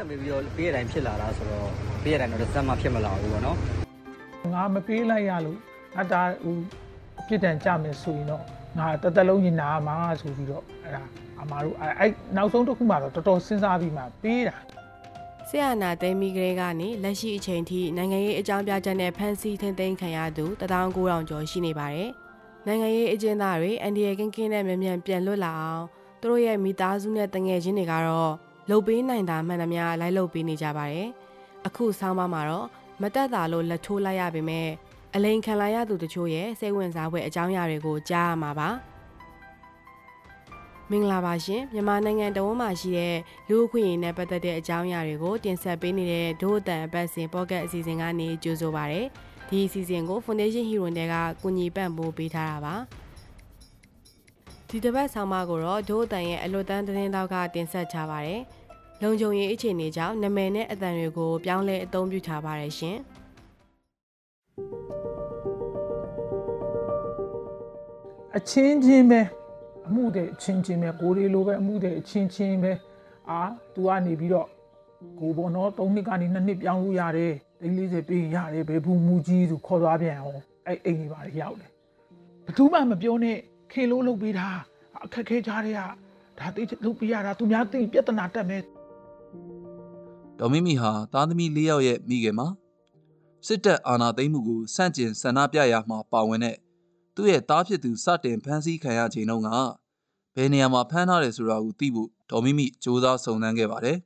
ရမေးပြီးတော့ပေးရတိုင်းဖြစ်လာတာဆိုတော့ပေးရတိုင်းတော့တစ်စက်မှဖြစ်မလာဘူးပေါ့နော်ငါမပေးလိုက်ရလို့ငါဒါဟိုအပြစ်ဒဏ်ကြမယ်ဆိုရင်တော့ငါတစ်သက်လုံးညင်နာမှာဆိုပြီးတော့အဲ့ဒါအမားတို့အဲ့အဲ့နောက်ဆုံးတစ်ခုမှတော့တော်တော်စဉ်းစားပြီးမှပေးတာဆရာနာသိမ်းပြီးကလေးကနေလက်ရှိအချိန်ထိနိုင်ငံရေးအကြောင်းပြချက်နဲ့ဖမ်းဆီးထိန်းသိမ်းခံရသူ19000ကျော်ရှိနေပါတယ်။နိုင်ငံရေးအကျဉ်းသားတွေအန်ဒီရဲ့ကင်းကင်းနဲ့မြန်မြန်ပြန်လွတ်လာအောင်သူတို့ရဲ့မိသားစုနဲ့တငယ်ချင်းတွေကတော့ လှုပ်ပေးနိုင်တာမှန်သမျှလိုက်လှုပ်ပေးနေကြပါတယ်။အခုဆောင်းပါးမှာတော့မတက်တာလို့လက်ထိုးလိုက်ရပေမဲ့အလိန်ခံလာရသူတချို့ရဲ့စိတ်ဝင်စားဖွယ်အကြောင်းအရာတွေကိုကြားရမှာပါ။မင်္ဂလာပါရှင်မြန်မာနိုင်ငံတဝန်းမှာရှိတဲ့လူ့အခွင့်အရေးနဲ့ပတ်သက်တဲ့အကြောင်းအရာတွေကိုတင်ဆက်ပေးနေတဲ့ဒို့အတန်အပတ်စဉ်ပေါ့ကတ်အစီအစဉ်ကနေကြိုဆိုပါရစေဒီအစီအစဉ်ကို Foundation Hero တွေကကူညီပံ့ပိုးပေးထားတာပါဒီတစ်ပတ်ဆောင်းပါးကိုတော့ဒို့အတန်ရဲ့အလွတ်တန်းသတင်းတောက်ကတင်ဆက်ချပါရစေ လုံခြုံရေးအခြေအနေကြောင့်နာမည်နဲ့အတန်တွေကိုပြောင်းလဲအသုံးပြုထားပါတယ်ရှင်အချင်းချင်းပဲအမှုတဲ့အချင်းချင်းပဲကိုရီလိုပဲအမှုတဲ့အချင်းချင်းပဲအာ तू ကနေပြီးတော့ကိုဘောနော်၃နှစ်ကနေ2နှစ်ပြောင်းလို့ရတယ်ဒိန်း40ပေးရင်ရတယ်ဘယ်ဘူးမူကြီးသူခေါ်သွားပြန်အောင်အဲ့အိမ်ကြီးပါရောက်တယ်ဘယ်သူမှမပြောနဲ့ခေလို့လုပ်ပေးတာအခက်ခဲကြတဲ့ကဒါသိလုပ်ပေးရတာသူများသိပြဿနာတက်မယ် ဒေါ်မီမီဟာသားသမီး၄ယောက်ရဲ့မိခင်မှာစစ်တပ်အာဏာသိမ်းမှုကိုစန့်ကျင်ဆန္ဒပြရာမှာပါဝင်တဲ့သူ့ရဲ့သားဖြစ်သူစတင်ဖမ်းဆီးခံရချိန်တုန်းကဘယ်နေရာမှာဖမ်းထားတယ်ဆိုတာကိုသိဖို့ဒေါ်မီမီစူးစမ်းစုံစမ်းခဲ့ပါတယ်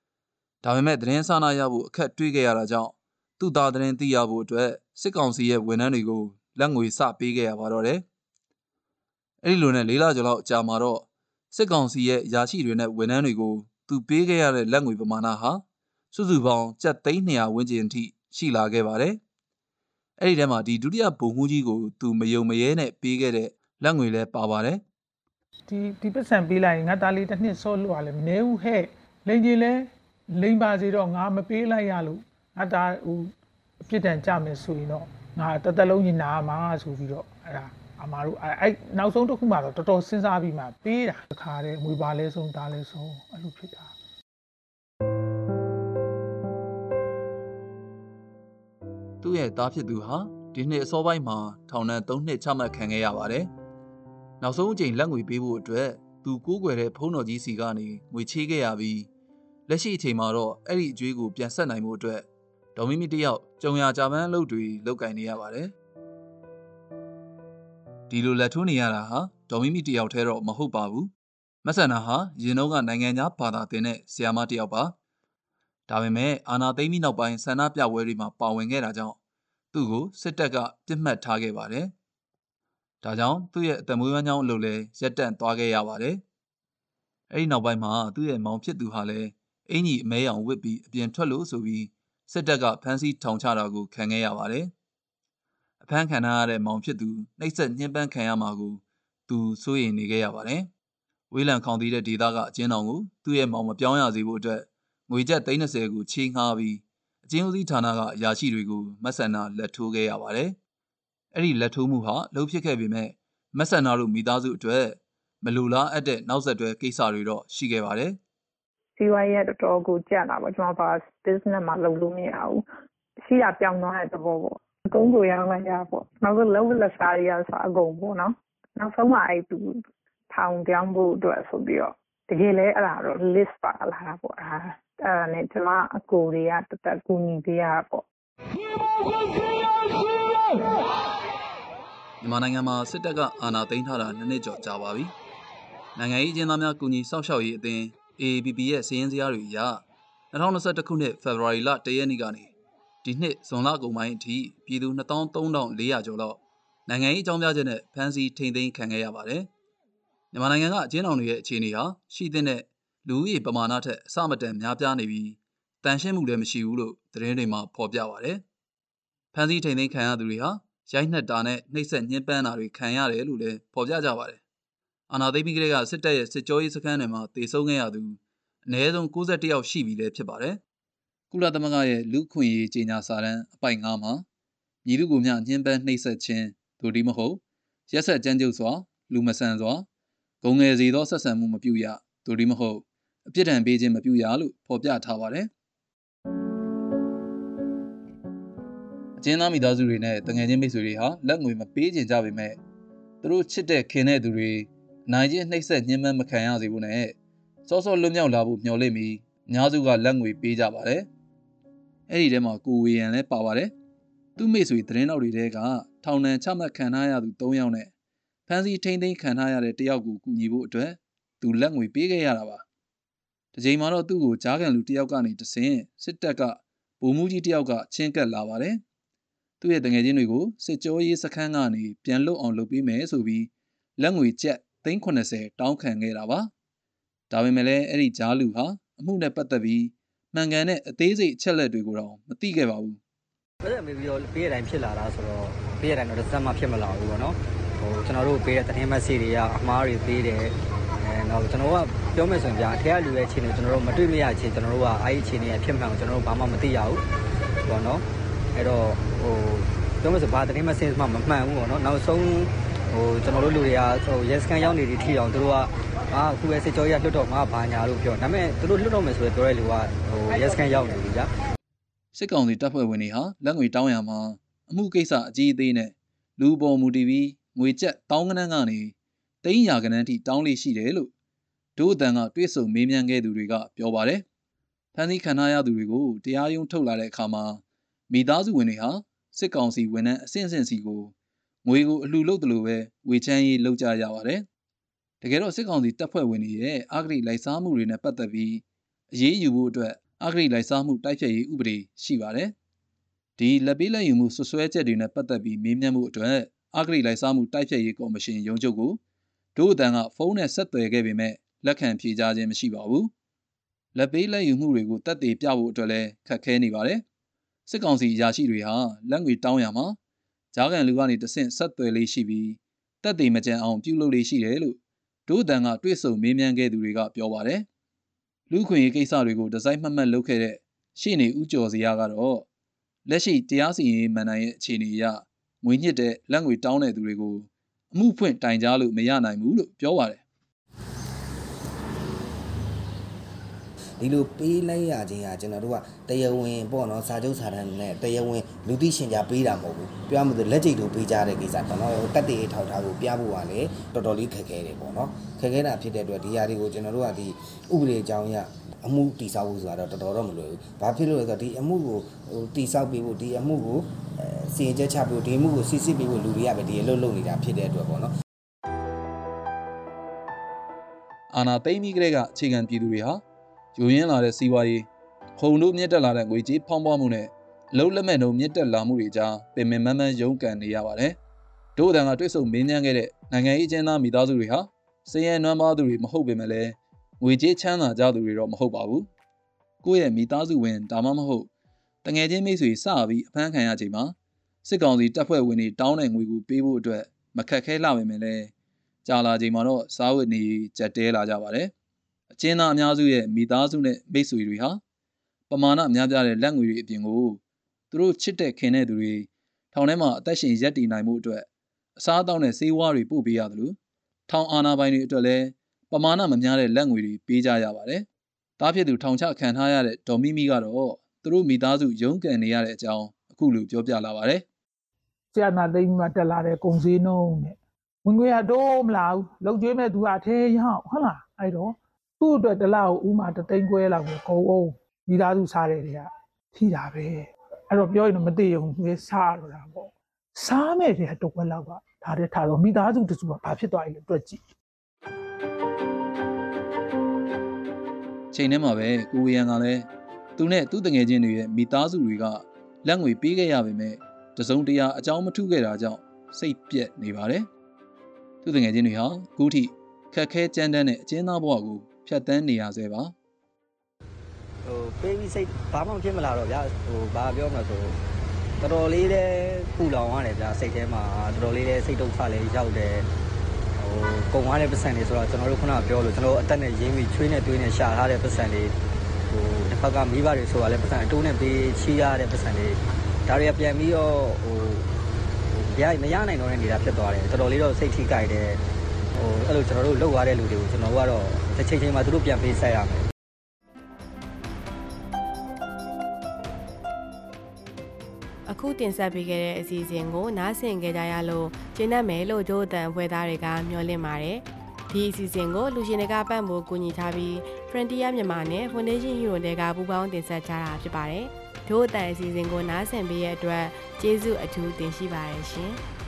။ဒါပေမဲ့သတင်းစာနာရဖို့အခက်တွေ့ခဲ့ရတာကြောင့်သူ့သားသတင်းသိရဖို့အတွက်စစ်ကောင်စီရဲ့ဝန်ထမ်းတွေကိုလက်ငွေစပေးခဲ့ရပါတော့တယ်။အဲဒီလိုနဲ့လေးလကျော်လောက်ကြာမှာတော့စစ်ကောင်စီရဲ့ယာရှိတွေနဲ့ဝန်ထမ်းတွေကို သူပေးခဲ့ရတဲ့လက်ငွေပမာဏဟာစုစုပေါင်းကျပ်သိန်း200ဝန်းကျင်အထိရှိလာခဲ့ပါတယ်။အဲ့ဒီထဲမှာဒီဒုတိယဗိုလ်မှူးကြီးကိုသူမယုံမရဲနဲ့ပေးခဲ့တဲ့လက်ငွေလည်းပါပါတယ်ဒီဒီပတ်စံပေးလိုက်ရင်ငါသားလေးတစ်နှစ်စောလို့ရလဲမနေဘူးဟဲ့လိန်ကြီးလဲလိန်ပါစေတော့ငါမပေးလိုက်ရလို့ငါသားဟိုအပြစ်ဒဏ်ကြမယ်ဆိုရင်တော့ငါတစ်သက်လုံးညင်နာမှာဆိုပြီးတော့အဲ့ဒါ အမားတို့အဲ့အဲ့နောက်ဆုံးတစ်ခုမှတော့တော်တော်စဉ်းစားပြီးမှပေးတာတခါတည်းငွေပါလဲဆုံးသားလဲဆုံးအဲ့လိုဖြစ်တာ။သူ့ရဲ့သားဖြစ်သူဟာဒီနှစ်အစောပိုင်းမှာထောင်ဒဏ်3နှစ်ချမှတ်ခံခဲ့ရပါတယ်။နောက်ဆုံးအကြိမ်လက်ငွေပေးဖို့အတွက်သူကိုးကွယ်တဲ့ဖုံးတော်ကြီးစီကနေငွေချေးခဲ့ရပြီးလက်ရှိအချိန်မှာတော့အဲ့ဒီအကျွေးကိုပြန်ဆက်နိုင်မှုအတွက်ဒေါ်မီမီတယောက်ကြုံရကြပန်းအလုပ်တွေလုပ်ကင်နေရပါတယ်။ ဒီလိုလက်ထိုးနေရတာဟာဒေါ်မီမီတယောက်တည်းတော့မဟုတ်ပါဘူး။မဆန္နာဟာရင်တော့ကနိုင်ငံသားဘာသာတင်တဲ့ဆရာမတယောက်ပါ။ဒါပေမဲ့အာနာသိမ့်ပြီးနောက်ပိုင်းဆန္ဒပြပွဲတွေမှာပါဝင်ခဲ့တာကြောင့်သူ့ကိုစစ်တပ်ကပြစ်မှတ်ထားခဲ့ပါတယ်။ဒါကြောင့်သူ့ရဲ့အသက်မွေးဝမ်းကြောင်းအလုပ်လည်းရပ်တန့်သွားခဲ့ရပါတယ်။အဲဒီနောက်ပိုင်းမှာသူ့ရဲ့မောင်ဖြစ်သူဟာလည်းအင်ကြီးအမဲရောင်ဝစ်ပြီးအပြင်ထွက်လို့ဆိုပြီးစစ်တပ်ကဖမ်းဆီးထောင်ချတာကိုခံခဲ့ရပါတယ်။ အဖမ်းခံထားရတဲ့မောင်ဖြစ်သူနှိပ်စက်ညှဉ်းပန်းခံရမှာကိုသူစိုးရိမ်နေခဲ့ရပါတယ်။ဝေးလံခေါင်သီးတဲ့ဒေသကအကျဉ်းတော်ကိုသူ့ရဲ့မောင်မပြောင်းရစေဖို့အတွက်ငွေကျပ်30ကိုချေးငှားပြီးအကျဉ်းဦးစီးဌာနကအရာရှိတွေကိုမက်ဆန်နာလက်ထိုးခဲ့ရပါတယ်။အဲ့ဒီလက်ထိုးမှုဟာလှုပ်ဖြစ်ခဲ့ပေမဲ့မက်ဆန်နာတို့မိသားစုအတွက်မလူလားအပ်တဲ့နောက်ဆက်တွဲကိစ္စတွေတော့ရှိခဲ့ပါတယ်။စီးပွားရေးကတော်တော်ကိုကြက်တာပေါ့ကျွန်တော်ဘာ business မှာလုပ်လို့မရဘူးရှိတာပြောင်းသွားတဲ့သဘောပေါ့ အကုန်ကိုရောင်းလိုက်ရပေါ့နောက်ဆုံးလုံးဝလက်စားရဆိုအကုန်ပေါ့နော်နောက်ဆုံးမှအဲ့သူထောင်ပြောင်းဖို့အတွက်ဆိုပြီးတော့တကယ်လဲအဲ့ဒါတော့ list ပါလာတာပေါ့အဲ့ဒါအဲ့ဒါနဲ့ကျွန်မအကိုတွေကတသက်ကူညီပေးရပေါ့မြန်မာနိုင်ငံမှာစစ်တပ်ကအာဏာသိမ်းထားတာနှစ်နှစ်ကျော်ကြာပါပြီ။နိုင်ငံရေးအကျဉ်းသားများကူညီစောင့်ရှောက်ရေးအသင်း AAPP ရဲ့စီးရင်စရာတွေအရ2021ခုနှစ်ဖေဖော်ဝါရီလ1ရက်နေ့ကနေ ဒီနှစ်ဇွန်လကုန်ပိုင်းအထိပြည်သူ23,400ကျော်လောက်နိုင်ငံရေးအကြောင်းပြချက်နဲ့ဖမ်းဆီးထိန်သိမ်းခံခဲ့ရပါတယ်။မြန်မာနိုင်ငံကအကျဉ်းထောင်တွေရဲ့အခြေအနေဟာရှိတဲ့လူဦးရေပမာဏထက်အဆမတန်များပြားနေပြီးတန်ရှင်းမှုလည်းမရှိဘူးလို့သတင်းတွေမှာဖော်ပြပါတယ်။ဖမ်းဆီးထိန်သိမ်းခံရသူတွေဟာရိုက်နှက်တာနဲ့နှိပ်စက်ညှဉ်းပန်းတာတွေခံရတယ်လို့လည်းဖော်ပြကြပါတယ်။အာနာသိမ့်ပြီးကလေးကစစ်တပ်ရဲ့စစ်ကြောရေးစခန်းတွေမှာတေဆုံးခဲ့ရသူအနည်းဆုံး61ယောက်ရှိပြီလည်းဖြစ်ပါတယ်။ ကုလသမဂ္ဂရဲ့လူခွင့်ရေးကြေညာစာတမ်းအပိုင်9မှာညီလူကိုမျှညှဉ်းပန်းနှိပ်စက်ခြင်းဒိုဒီမဟုတ်ရက်ဆက်ကြမ်းကြုတ်စွာလူမဆန်စွာဂုံငယ်စီသောဆက်ဆံမှုမပြုရဒိုဒီမဟုတ်အပြစ်ဒဏ်ပေးခြင်းမပြုရလို့ဖော်ပြထားပါတယ်အကျဉ်းသားမိသားစုတွေနဲ့တငယ်ချင်းမိတ်ဆွေတွေဟာလက်ငွေမပေးကြကြပေမဲ့သူတို့ချစ်တဲ့ခင်တဲ့သူတွေအနိုင်ကျင့်နှိပ်စက်ညှဉ်းပန်းမခံရစေဖို့နဲ့စောစောလွတ်မြောက်လာဖို့မျှော်လင့်ပြီးအများစုကလက်ငွေပေးကြပါတယ် အဲ့ဒီထဲမှာကိုဝေရန်လည်းပါပါတယ်သူ့မိတ်ဆွေသတင်းတော်တွေထဲကထောင်ဒဏ်ချမှတ်ခံထားရသူ၃ယောက်နဲ့ဖမ်းဆီးထိန်းသိမ်းခံထားရတဲ့တယောက်ကိုကူညီဖို့အတွက်သူလက်ငွေပေးခဲ့ရတာပါဒီချိန်မှာတော့သူ့ကိုကြားခံလူတယောက်ကနေတဆင်စစ်တပ်ကဗိုလ်မှူးကြီးတယောက်ကချင်းကပ်လာပါတယ်သူ့ရဲ့တငယ်ချင်းတွေကိုစစ်ကြောရေးစခန်းကနေပြန်လွတ်အောင်လုပ်ပေးမယ်ဆိုပြီးလက်ငွေကျပ်380တောင်းခံခဲ့တာပါဒါပေမဲ့လည်းအဲ့ဒီကြားလူဟာအမှုနဲ့ပတ်သက်ပြီး မှန်ကန်တဲ့အသေးစိတ်အချက်လက်တွေကိုတော့မသိခဲ့ပါဘူးဘယ်လိုမျိုးပြီးတော့ပေးရတိုင်းဖြစ်လာတာဆိုတော့ပေးရတိုင်းတော့တစ်စက်မှဖြစ်မလာဘူးပေါ့နော်ဟိုကျွန်တော်တို့ပေးတဲ့သတင်းမက်ဆေ့တွေကအမှားတွေပေးတယ်အဲတော့ကျွန်တော်ကပြောမယ်ဆိုရင်ဗျာအထက်ကလူရဲ့အခြေအနေကျွန်တော်တို့မတွေ့မရအခြေကျွန်တော်တို့ကအဲ့ဒီအခြေအနေဖြစ်မှန်အောင်ကျွန်တော်တို့ဘာမှမသိရဘူးပေါ့နော်အဲ့တော့ဟိုပြောမယ်ဆိုဘာသတင်းမက်ဆေ့မှမမှန်ဘူးပေါ့နော်နောက်ဆုံး ဟိုကျွန်တော်တို့လူတွေကဟိုရက်စကန်ရောက်နေဒီထီအောင်သူတို့ကအာအခုပဲစစ်ကြောရလွတ်တော့ငါဘာညာလို့ပြောဒါပေမဲ့သူတို့လွတ်တော့မယ်ဆိုတော့ပြောတဲ့လူကဟိုရက်စကန်ရောက်နေပြီဗျာစစ်ကောင်စီတပ်ဖွဲ့ဝင်တွေဟာလက်ငွေတောင်းရမှာအမှုကိစ္စအကြီးအသေးနဲ့လူပေါ်မူတည်ပြီးငွေကျပ်တောင်းကနန်းကနေတိန်းရာကနန်းထိတောင်းလေးရှိတယ်လို့ဒို့အတန်ကတွေးဆုံမေးမြန်းခဲ့သူတွေကပြောပါတယ်။ဖန်စီခံထားရသူတွေကိုတရားရုံးထုတ်လာတဲ့အခါမှာမိသားစုဝင်တွေဟာစစ်ကောင်စီဝန်ထမ်းအဆင့်ဆင့်စီကို ငွေကိုအလှလုပ်တယ်လို့ပဲဝေချမ်းရေးလုပ်ကြရပါတယ်။တကယ်တော့စစ်ကောင်စီတပ်ဖွဲ့ဝင်တွေရဲ့အာဂရိလိုက်စားမှုတွေနဲ့ပတ်သက်ပြီးအရေးယူဖို့အတွက်အဂရိလိုက်စားမှုတိုက်ဖျက်ရေးဥပဒေရှိပါတယ်။ဒီလက်ပေးလက်ယူမှုဆွဆွဲချက်တွေနဲ့ပတ်သက်ပြီးမေးမြန်းမှုအတွက်အဂရိလိုက်စားမှုတိုက်ဖျက်ရေးကော်မရှင်ရုံးချုပ်ကိုဒို့အတန်ကဖုန်းနဲ့ဆက်သွယ်ခဲ့ပေမဲ့လက်ခံဖြေကြားခြင်းမရှိပါဘူး။လက်ပေးလက်ယူမှုတွေကိုတက်သေးပြဖို့အတွက်လည်းခက်ခဲနေပါတယ်။စစ်ကောင်စီအရာရှိတွေဟာလက်ငွေတောင်းရမှာ ဂျားကန်လူကနေတဆင့်ဆက်သွယ်လေးရှိပြီးတက်သေးမကြံအောင်ပြုလုပ်လေးရှိတယ်လို့ဒို့အတန်ကတွေ့ဆုံမေးမြန်းခဲ့သူတွေကပြောပါတယ်။လူခွင့်ရေးကိစ္စတွေကိုဒီဇိုင်းမှတ်မှတ်လုပ်ခဲ့တဲ့ရှေ့နေဦးကျော်စရာကတော့လက်ရှိတရားစီရင်ရေးမန်နိုင်ရဲ့အခြေအနေအရငွေညစ်တဲ့လက်ငွေတောင်းတဲ့သူတွေကိုအမှုဖွင့်တိုင်ကြားလို့မရနိုင်ဘူးလို့ပြောပါတယ် ဒီလိုပေးလိုက်ရခြင်းကကျွန်တော်တို့ကတရားဝင်ပေါ့နော်စာချုပ်စာတမ်းနဲ့တရားဝင်လူသိရှင်ကြားပေးတာမဟုတ်ဘူးပြောရမလို့လက်ကျိတ်တို့ပေးကြတဲ့ကိစ္စပေါ့နော်တက်တေးထောက်ထားကိုပြဖို့ကလည်းတော်တော်လေးခက်ခဲတယ်ပေါ့နော်ခက်ခဲတာဖြစ်တဲ့အတွက်ဒီຢာတွေကိုကျွန်တော်တို့ကဒီဥပဒေအကြောင်းအရအမှုတိဆောက်ဖို့ဆိုတာတော့တော်တော်တော့မလွယ်ဘူး။ဘာဖြစ်လို့လဲဆိုတော့ဒီအမှုကိုဟိုတိဆောက်ပေးဖို့ဒီအမှုကိုအဲစီရင်ချက်ချပေးဖို့ဒီအမှုကိုစစ်စစ်ပေးဖို့လူတွေကပဲဒီအလုပ်လုပ်နေတာဖြစ်တဲ့အတွက်ပေါ့နော်အာနာသိမ့်ပြီးကလေးကအခြေခံပြည်သူတွေဟာ ယိုရင်းလာတဲ့စီးပွားရေးခုံတို့မြင့်တက်လာတဲ့ငွေကြေးဖောင်းပွားမှုနဲ့အလုံးလက်မဲ့တို့မြင့်တက်လာမှုတွေကြားပင်ပင်မန်းမန်းရုန်းကန်နေရပါတယ်။ဒို့အတန်ကတွေ့ဆုံမင်းညမ်းခဲ့တဲ့နိုင်ငံရေးအကျဉ်းသားမိသားစုတွေဟာစည်ရဲနွမ်းပါသူတွေမဟုတ်ပေမဲ့လည်းငွေကြေးချမ်းသာကြသူတွေတော့မဟုတ်ပါဘူး။ကိုယ့်ရဲ့မိသားစုဝင်ဒါမှမဟုတ်တငယ်ချင်းမိတ်ဆွေစပြီးအဖမ်းခံရချိန်မှာစစ်ကောင်စီတပ်ဖွဲ့ဝင်တွေတောင်းတဲ့ငွေကိုပေးဖို့အတွက်မခက်ခဲလှပေမဲ့လည်းကြာလာချိန်မှာတော့စားဝတ်နေကြက်တဲလာကြပါတယ်။ အကျဉ်းသားအများစုရဲ့မိသားစုနဲ့မိတ်ဆွေတွေဟာပမာဏများပြားတဲ့လက်ငွေတွေအပြင်ကိုသူတို့ချစ်တဲ့ခင်တဲ့သူတွေထောင်ထဲမှာအသက်ရှင်ရပ်တည်နိုင်မှုအတွက်အစားအသောက်နဲ့ဆေးဝါးတွေပို့ပေးရတယ်လို့ထောင်အာဏာပိုင်တွေအတွက်လည်းပမာဏမများတဲ့လက်ငွေတွေပေးကြရပါတယ်။တားဖြစ်သူထောင်ချခံထားရတဲ့ဒေါ်မီမီကတော့သူတို့မိသားစုရုန်းကန်နေရတဲ့အကြောင်းအခုလိုပြောပြလာပါတယ်။ဆရာနာသိမ်းမှတက်လာတဲ့ကုံစည်းနှုံးနဲ့ဝင်ခွေရတော့မလားဘူးလောက်ကျွေးမဲ့သူကအထဲရောက်ဟုတ်လားအဲ့တော့ သူ့အတွက်တစ်လောက်ဥမာတသိန်းခွဲလောက်ကိုကုန်အောင်မိသားစုစားတယ်တွေကထိတာပဲအဲ့တော့ပြောရင်တော့မသိရင်ငွေစားတော့တာပေါ့စားမဲ့တွေကတစ်ခွက်လောက်ကဒါတဲ့ထားတော့မိသားစုတစုကဘာဖြစ်သွားလဲတွက်ကြည့်ချိန်ထဲမှာပဲကိုဝေယံကလည်းသူနဲ့သူ့တငယ်ချင်းတွေရဲ့မိသားစုတွေကလက်ငွေပေးခဲ့ရပေမဲ့တစုံတရာအကြောင်းမထူးခဲ့တာကြောင့်စိတ်ပြက်နေပါတယ်။သူ့တငယ်ချင်းတွေဟာအခုထိခက်ခဲကြမ်းတမ်းတဲ့အကျဉ်းသားဘဝကို ဖျက်ဆီးနေရဆဲပါဟိုပေးပြီးစိတ်ဘာမှဖြစ်မလာတော့ဗျာဟိုဘာပြောမလဲဆိုတော်တော်လေးလည်းပူလောင်ရတယ်ဗျာစိတ်ထဲမှာတော်တော်လေးလည်းစိတ်ဒုက္ခလည်းရောက်တယ်ဟိုကုံသွားတဲ့ပတ်စံတွေဆိုတော့ကျွန်တော်တို့ခုနကပြောလို့ကျွန်တော်အတက်နဲ့ရင်းပြီးချွေးနဲ့တွေးနဲ့ရှာထားတဲ့ပတ်စံတွေဟိုတစ်ဖက်ကမိဘတွေဆိုတာလည်းပတ်စံအတိုးနဲ့ပေးချီးရတဲ့ပတ်စံတွေဒါတွေကပြန်ပြီးတော့ဟိုရမရနိုင်တော့တဲ့နေတာဖြစ်သွားတယ်တော်တော်လေးတော့စိတ်ထိကြိုက်တယ်ဟိုအဲ့လိုကျွန်တော်တို့လောက်သွားတဲ့လူတွေကိုကျွန်တော်တို့ကတော့ တစ်ချိန်ချိန်မှာသူတို့ပြန်ပေးဆက်ရမယ်အခုတင်ဆက်ပေးခဲ့တဲ့အစီအစဉ်ကို နားဆင်ကြကြရလို့ကျေနပ်မယ်လို့တို့အတန်ဖွဲ့သားတွေကမျှော်လင့်ပါတယ်ဒီအစီအစဉ်ကိုလူရှင်တွေကပံ့ပိုးကူညီထားပြီး Frontier မြန်မာနဲ့ Foundation Hero တွေကပူးပေါင်းတင်ဆက်ကြတာဖြစ်ပါတယ်တို့အတန်အစီအစဉ်ကိုနားဆင်ပေးရတဲ့အတွက်ကျေးဇူးအထူးတင်ရှိပါတယ်ရှင်။